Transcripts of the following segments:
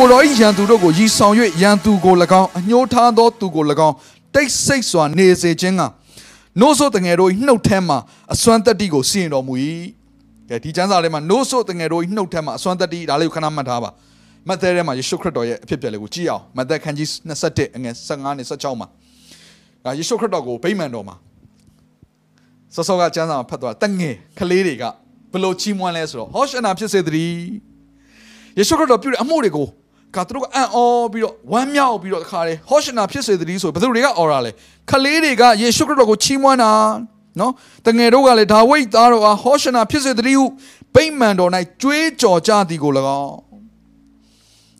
ကိုတော်ဤရန်သူတို့ကိုရည်ဆောင်၍ရန်သူကို၎င်းအညှိုးထားသောသူကို၎င်းတိတ်ဆိတ်စွာနေစေခြင်းကနိုးဆိုတငယ်တို့၏နှုတ်ထဲမှအစွမ်းတက်တီကိုစီရင်တော်မူ၏ကဲဒီကျမ်းစာထဲမှာနိုးဆိုတငယ်တို့၏နှုတ်ထဲမှအစွမ်းတက်တီဒါလေးကိုခဏမှတ်ထားပါမဿဲထဲမှာယေရှုခရစ်တော်ရဲ့အဖြစ်ပြက်လေးကိုကြည့်အောင်မဿဲခန်းကြီး21အငယ်15နဲ့16မှာဒါယေရှုခရစ်တော်ကိုဗိမာန်တော်မှာစောစောကကျမ်းစာမှာဖတ်သွားတငယ်ကလေးတွေကဘလို့ချီးမွမ်းလဲဆိုတော့ဟောရှနာဖြစ်စေတည်းယေရှုခရစ်တော်ပြုတဲ့အမှုတွေကို ကသူတို့ကအံ့ဩပြီးတော့ဝမ်းမြောက်ပြီးတော့တခါလေဟောရှနာဖြစ်စေတည်းဆိုဘယ်သူတွေကအော်ရလဲခလေးတွေကယေရှုခရစ်တော်ကိုချီးမွမ်းတာနော်တငယ်တို့ကလည်းဒါဝိဒ်သားတော်အားဟောရှနာဖြစ်စေတည်းဟုဗိမာန်တော်၌ကြွေးကြော်ကြသည်ကို၎င်း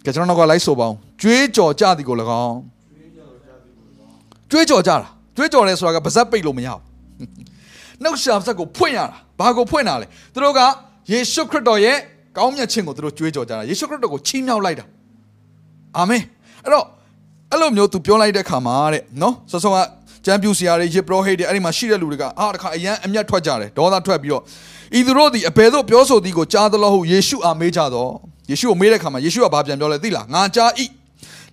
ကဲကျွန်တော်တို့ကလိုက်ဆိုပါအောင်ကြွေးကြော်ကြသည်ကို၎င်းကြွေးကြော်ကြတာကြွေးကြော်တယ်ဆိုတာကပါဇက်ပိတ်လို့မရဘူးနှုတ်ရှာပါဇက်ကိုဖွင့်ရတာဘာကိုဖွင့်တာလဲသူတို့ကယေရှုခရစ်တော်ရဲ့ကောင်းမြတ်ခြင်းကိုသူတို့ကြွေးကြော်ကြတာယေရှုခရစ်တော်ကိုချီးမြှောက်လိုက်တာ အာမင်အဲ့တော့အဲ့လိုမျိုးသူပြောလိုက်တဲ့ခါမှာတဲ့နော်ဆောဆောကကျမ်းပြူစရာတွေယေဘရဟိတ်တွေအဲ့ဒီမှာရှိတဲ့လူတွေကအာတခါအရန်အမျက်ထွက်ကြတယ်ဒေါသထွက်ပြီးတော့ဤသူတို့သည်အဘယ်သို့ပြောဆိုသည်ကိုကြားသလိုဟုယေရှုအားမေးကြတော့ယေရှုကိုမေးတဲ့ခါမှာယေရှုကဘာပြန်ပြောလဲသိလားငါကြားဤ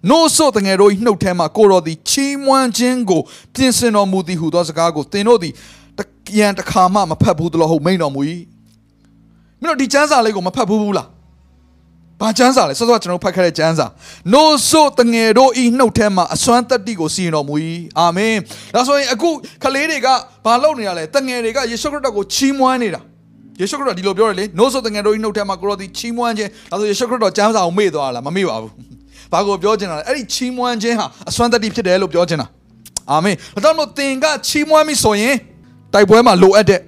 နို့ဆိုတငယ်တို့နှုတ်ထဲမှာကိုတော်သည်ချီးမွမ်းခြင်းကိုပြင်ဆင်တော်မူသည်ဟုသောစကားကိုသင်တို့သည်တရန်တစ်ခါမှမဖတ်ဘူးတလို့ဟုတ်မိန်တော်မူ၏မင်းတို့ဒီကျမ်းစာလေးကိုမဖတ်ဘူးဘူးလား ဘာကျမ်းစာလဲစောစောကျွန်တော်ဖတ်ခဲ့တဲ့ကျမ်းစာနို့ဆိုတငယ်တို့ဤနှုတ်ထဲမှာအစွမ်းတက်တိကိုစီရင်တော်မူ၏အာမင်ဒါဆိုရင်အခုကလေးတွေကဘာလုပ်နေရလဲတငယ်တွေကယေရှုခရစ်တော်ကိုချီးမွမ်းနေတာယေရှုခရစ်တော်ဒီလိုပြောတယ်လေနို့ဆိုတငယ်တို့ဤနှုတ်ထဲမှာကိုရောဒီချီးမွမ်းခြင်းဒါဆိုယေရှုခရစ်တော်ကျမ်းစာကိုမေ့သွားလားမမေ့ပါဘူးဘာကိုပြောချင်တာလဲအဲ့ဒီချီးမွမ်းခြင်းဟာအစွမ်းတက်တိဖြစ်တယ်လို့ပြောချင်တာအာမင်ဒါကြောင့်မို့သင်ကချီးမွမ်းပြီဆိုရင်တိုက်ပွဲမှာလိုအပ်တဲ့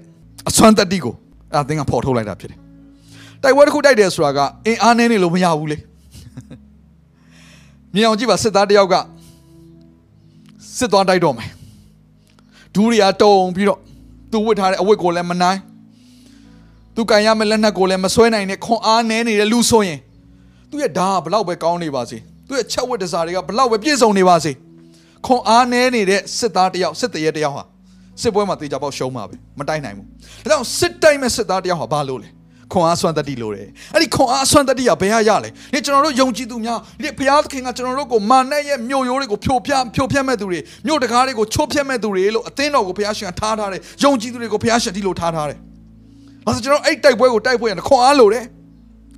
အစွမ်းတက်တိကိုအဲ့ဒါသင်ကဖော်ထုတ်လိုက်တာဖြစ်တယ် တိုက်ပွဲတစ်ခုတိုက်တယ်ဆိုတာကအင်အားနည်းနေလို့မရဘူးလေမြင်အောင်ကြည့်ပါစစ်သားတယောက်ကစစ်သွားတိုက်တော့မယ်ဒူးရီယာတုံပြီးတော့သူဝတ်ထားတဲ့အဝတ်ကိုလည်းမနိုင်သူကန်ရမယ့်လက်နက်ကိုလည်းမဆွဲနိုင်နဲ့ခွန်အားနည်းနေတဲ့လူဆိုရင်သူ့ရဲ့ဓာတ်ကဘလောက်ပဲကောင်းနေပါစေသူ့ရဲ့ချက်ဝတ်တစားတွေကဘလောက်ပဲပြည့်စုံနေပါစေခွန်အားနည်းနေတဲ့စစ်သားတယောက်စစ်တရေတယောက်ဟာစစ်ပွဲမှာတေချာပေါက်ရှုံးမှာပဲမတိုက်နိုင်ဘူးဒါကြောင့်စစ်တိုက်မဲ့စစ်သားတယောက်ဟာဘာလို့လဲ ခွန်အားဆွမ်းတတိလို့တယ်အဲ့ဒီခွန်အားဆွမ်းတတိကဘယ်ဟာရလဲဒီကျွန်တော်တို့ယုံကြည်သူများဒီဘုရားသခင်ကကျွန်တော်တို့ကိုမာနရဲ့မြို့ရိုးတွေကိုဖြိုဖျက်ဖြိုဖျက်မဲ့သူတွေမြို့တကားတွေကိုချိုးဖျက်မဲ့သူတွေလို့အသင်းတော်ကိုဘုရားရှင်ထားထားတယ်ယုံကြည်သူတွေကိုဘုရားရှင်ဒီလိုထားထားတယ်ဒါဆိုကျွန်တော်အဲ့တိုက်ပွဲကိုတိုက်ပွဲရခွန်အားလို့တယ်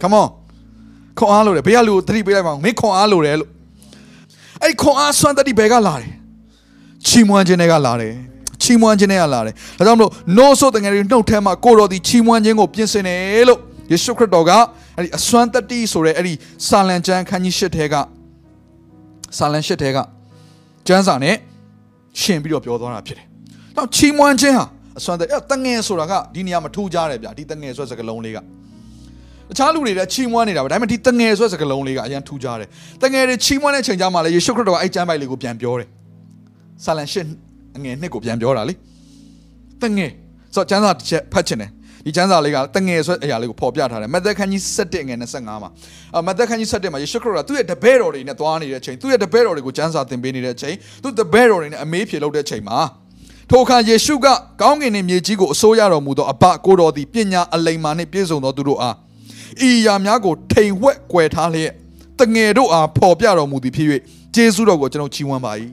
come on ခွန်အားလို့တယ်ဘယ်ကလူကိုသတိပေးလိုက်ပါဦးမင်းခွန်အားလို့တယ်လို့အဲ့ခွန်အားဆွမ်းတတိဘယ်ကလာတယ်ချီးမွမ်းခြင်းတွေကလာတယ် ချီးမွမ်းခြင်းနဲ့လာတယ်။ဒါကြောင့်မလို့နိုးဆိုတငယ်တွေနှုတ်ထဲမှာကိုတော်ဒီချီးမွမ်းခြင်းကိုပြင်ဆင်တယ်လို့ယေရှုခရစ်တော်ကအဲ့ဒီအစွမ်းတတိဆိုတဲ့အဲ့ဒီစာလံကျမ်းခန်းကြီး၈ထဲကစာလံ၈ထဲကကျမ်းစာနဲ့ရှင်ပြီးတော့ပြောသွားတာဖြစ်တယ်။နောက်ချီးမွမ်းခြင်းဟာအစွမ်းတတိအဲ့တငယ်ဆိုတာကဒီနေရာမှာထူးကြတယ်ဗျာဒီတငယ်ဆိုတဲ့စကားလုံးလေးကတခြားလူတွေလည်းချီးမွမ်းနေတာပဲဒါပေမဲ့ဒီတငယ်ဆိုတဲ့စကားလုံးလေးကအရင်ထူးကြတယ်။တငယ်တွေချီးမွမ်းတဲ့ချိန်ကြမှာလေယေရှုခရစ်တော်ကအဲ့ကျမ်းပိုက်လေးကိုပြန်ပြောတယ်။စာလံ၈ အငယ်နှစ်ကိုပြန်ပြောတာလေတငယ်ဆိုတော့ကျမ်းစာတစ်ချက်ဖတ်ချင်တယ်ဒီကျမ်းစာလေးကတငယ်ဆိုတဲ့အရာလေးကိုပေါ်ပြထားတယ်မသက်ခန်းကြီး7ငယ်25မှာအမသက်ခန်းကြီး7မှာယေရှုခရစ်ကသူ့ရဲ့တပည့်တော်တွေနဲ့သွားနေတဲ့အချိန်သူ့ရဲ့တပည့်တော်တွေကိုကျမ်းစာသင်ပေးနေတဲ့အချိန်သူ့တပည့်တော်တွေနဲ့အမေးဖြေလုပ်တဲ့အချိန်မှာထိုအခါယေရှုကကောင်းကင်နှင့်မြေကြီးကိုအစိုးရတော်မူသောအဘကိုတော်သည်ပညာအလိမ္မာနှင့်ပြည့်စုံသောသူတို့အားဤရာများကိုထိန်ဝှက်ကွယ်ထားလျက်တငယ်တို့အားပေါ်ပြတော်မူသည်ဖြစ်၍ကျေးဇူးတော်ကိုကျွန်တော်ချီးမွမ်းပါ၏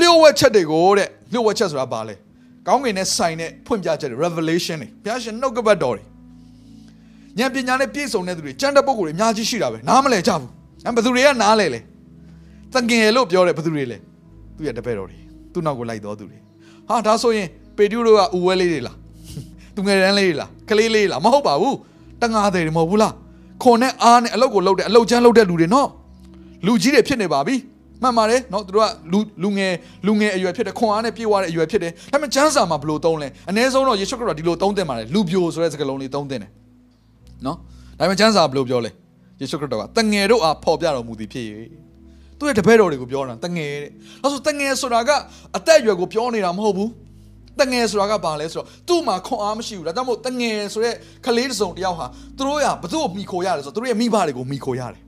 လျှို့ဝှက်ချက်တွေကိုတဲ့လျှို့ဝှက်ချက်ဆိုတာဘာလဲကောင်းကင်နဲ့ဆိုင်တဲ့ဖွင့်ပြချက်တွေ revelation တွေဘုရားရှင်နှုတ်ကပတ်တော်တွေဉာဏ်ပညာနဲ့ပြည့်စုံတဲ့သူတွေကျမ်းတဲ့ပုဂ္ဂိုလ်တွေအများကြီးရှိတာပဲနားမလဲကြဘူးအဲဘယ်သူတွေကနားလဲလဲတငယ်လို့ပြောတယ်ဘယ်သူတွေလဲသူရဲ့တပည့်တော်တွေသူ့နောက်ကိုလိုက်တော်သူတွေဟာဒါဆိုရင်ပေတရုတို့ကဥဝဲလေးတွေလားသူငယ်တန်းလေးတွေလားကလေးလေးလားမဟုတ်ပါဘူးတငါးတွေမဟုတ်ဘူးလားခွန်နဲ့အားနဲ့အလုတ်ကိုလုတ်တဲ့အလုတ်ချမ်းလုတ်တဲ့လူတွေနော်လူကြီးတွေဖြစ်နေပါပြီ မှန်ပါတယ်เนาะသူတို့ကလူလူငယ်လူငယ်အရွယ်ဖြစ်တယ်ခွန်အားနဲ့ပြေးသွားတဲ့အရွယ်ဖြစ်တယ်ဒါပေမဲ့ကျမ်းစာမှာဘယ်လိုသုံးလဲအ ਨੇ ဆုံးတော့ယေရှုခရစ်တော်ဒီလိုသုံးသင်ပါတယ်လူပြိုဆိုတဲ့စကားလုံးလေးသုံးသင်တယ်เนาะဒါပေမဲ့ကျမ်းစာဘယ်လိုပြောလဲ ယေရှုခရစ်တော်ကတငယ်တို့အားဖော်ပြတော်မူသည်ဖြစ်၍သူ့ရဲ့တပည့်တော်တွေကိုပြောတာတငယ်တဲ့အဲဆိုတငယ်ဆိုတာကအသက်အရွယ်ကိုပြောနေတာမဟုတ်ဘူးတငယ်ဆိုတာကဘာလဲဆိုတော့သူ့မှာခွန်အားမရှိဘူးဒါကြောင့်မို့တငယ်ဆိုတဲ့ကလေးတစ်စုံတစ်ယောက်ဟာသူတို့ရဘသူ့ကိုမိခိုရတယ်ဆိုတော့သူတို့ရဲ့မိဘတွေကိုမိခိုရတယ်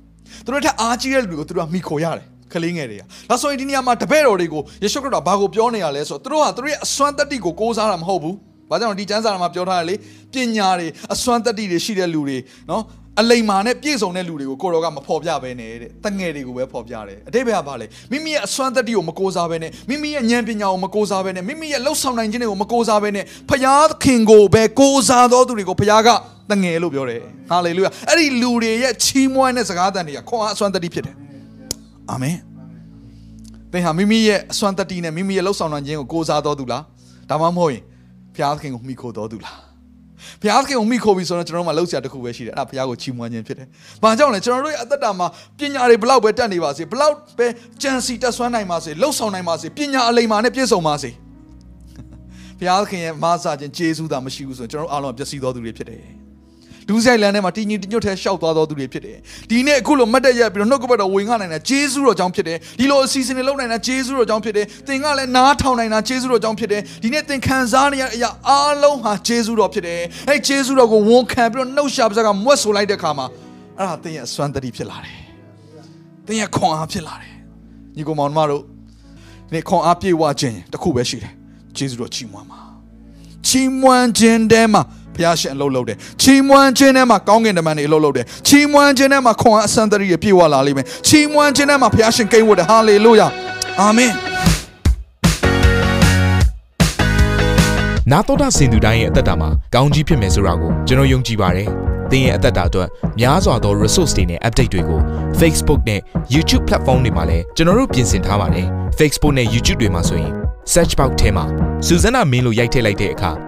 သူတို့ထက်အားကြီးတဲ့လူတွေကိုသူတို့ကမိခိုရတယ် ကလေးငယ်တွေကဒါဆိုရင်ဒီနေရာမှာတပည့်တော်တွေကိုယေရှုခရစ်တော်ဘာကိုပြောနေရလဲဆိုတော့သူတို့ဟာသူတို့ရဲ့အစွမ်းတတ္တိကိုကိုးစားတာမဟုတ်ဘူးဘာကြောင့်ဒီကျမ်းစာမှာပြောထားတယ်လေပညာတွေအစွမ်းတတ္တိတွေရှိတဲ့လူတွေနော်အလိမ္မာနဲ့ပြည့်စုံတဲ့လူတွေကိုကိုတော်ကမဖော်ပြဘဲနဲ့တဲ့တငယ်တွေကိုပဲဖော်ပြတယ်အတိတ်ဘက်ကဘာလဲမိမိရဲ့အစွမ်းတတ္တိကိုမကိုးစားဘဲနဲ့မိမိရဲ့ဉာဏ်ပညာကိုမကိုးစားဘဲနဲ့မိမိရဲ့လှုပ်ဆောင်နိုင်ခြင်းတွေကိုမကိုးစားဘဲနဲ့ဖျားခင်ကိုပဲကိုးစားသောသူတွေကိုဖျားကတငယ်လို့ပြောတယ်ဟာလေလုယာအဲ့ဒီလူတွေရဲ့ချီးမွမ်းတဲ့စကားသံတွေကခွန်အားအစွမ်းတတ္တိဖြစ်တယ် အာမင်သင်ဟာမိမိရဲ့အစွမ်းတတ္တိနဲ့မိမိရဲ့လှုပ်ဆောင်နိုင်ခြင်းကိုကိုးစားတော်သူလားဒါမှမဟုတ်ရင်ဖျားခင်ကိုမိခိုတော်သူလားဘုရားသခင်ကိုမိခိုးပြီဆိုတော့ကျွန်တော်တို့မှလှုပ်ရှားတစ်ခုပဲရှိတယ်အဲ့ဒါဘုရားကိုချီးမွမ်းခြင်းဖြစ်တယ်။ဘာကြောင့်လဲကျွန်တော်တို့ရဲ့အသက်တာမှာပညာတွေဘလောက်ပဲတက်နေပါစေဘလောက်ပဲကြံစီတက်ဆွမ်းနိုင်ပါစေလှုပ်ဆောင်နိုင်ပါစေပညာအလိမ္မာနဲ့ပြည့်စုံပါစေ။ဘုရားသခင်ရဲ့မဆာခြင်းကျေးဇူးသာမရှိဘူးဆိုရင်ကျွန်တော်တို့အားလုံးပျက်စီးသောသူတွေဖြစ်တယ်။ ဒူးဆိုင်လန်ထဲမှာတင်းကြီးတညွတ်ထဲရှောက်သွားသောသူတွေဖြစ်တယ်။ဒီနေ့အခုလိုမတ်တက်ရက်ပြီးတော့နှုတ်ကပတ်တော်ဝင်ခနိုင်တာဂျေဇုတော်ကြောင့်ဖြစ်တယ်။ဒီလိုအစီအစဉ်တွေလုပ်နိုင်တာဂျေဇုတော်ကြောင့်ဖြစ်တယ်။သင်ကလည်းနားထောင်နိုင်တာဂျေဇုတော်ကြောင့်ဖြစ်တယ်။ဒီနေ့သင်ခံစားနေရတဲ့အရာအားလုံးဟာဂျေဇုတော်ဖြစ်တယ်။အဲ့ဂျေဇုတော်ကိုဝန်ခံပြီးတော့နှုတ်ရှာပါးစကားမွတ်ဆိုလိုက်တဲ့အခါမှာအဲ့ဒါသင်ရဲ့အစွမ်းတတိဖြစ်လာတယ်။သင်ရဲ့ခွန်အားဖြစ်လာတယ်။ညီကောင်မောင်မတို့ဒီနေ့ခွန်အားပြေဝခြင်းတစ်ခုပဲရှိတယ်။ဂျေဇုတော်ချီးမွမ်းပါ။ချီးမွမ်းခြင်းတဲမှာ ဘုရားရှင်အလုပ်လုပ်တယ်ချီးမွမ်းခြင်းထဲမှာကောင်းကင်တမန်တွေအလုပ်လုပ်တယ်ချီးမွမ်းခြင်းထဲမှာခွန်အားအစံတရီပြေဝလာလိမ့်မယ်ချီးမွမ်းခြင်းထဲမှာဘုရားရှင်ကိန်းဝတ်တယ်ဟာလေလုယာအာမင်နာတော်တာစင်သူတိုင်းရဲ့အသက်တာမှာကောင်းကြီးဖြစ်မယ်ဆိုတာကိုကျွန်တော်ယုံကြည်ပါတယ်။သင်ရဲ့အသက်တာအတွက်များစွာသော resource တွေနဲ့ update တွေကို Facebook နဲ့ YouTube platform တွေမှာလည်းကျွန်တော်တို့ပြင်ဆင်ထားပါတယ်။ Facebook နဲ့ YouTube တွေမှာဆိုရင် search box ထဲမှာစုစွမ်းနာမင်းလို့ရိုက်ထည့်လိုက်တဲ့အခါ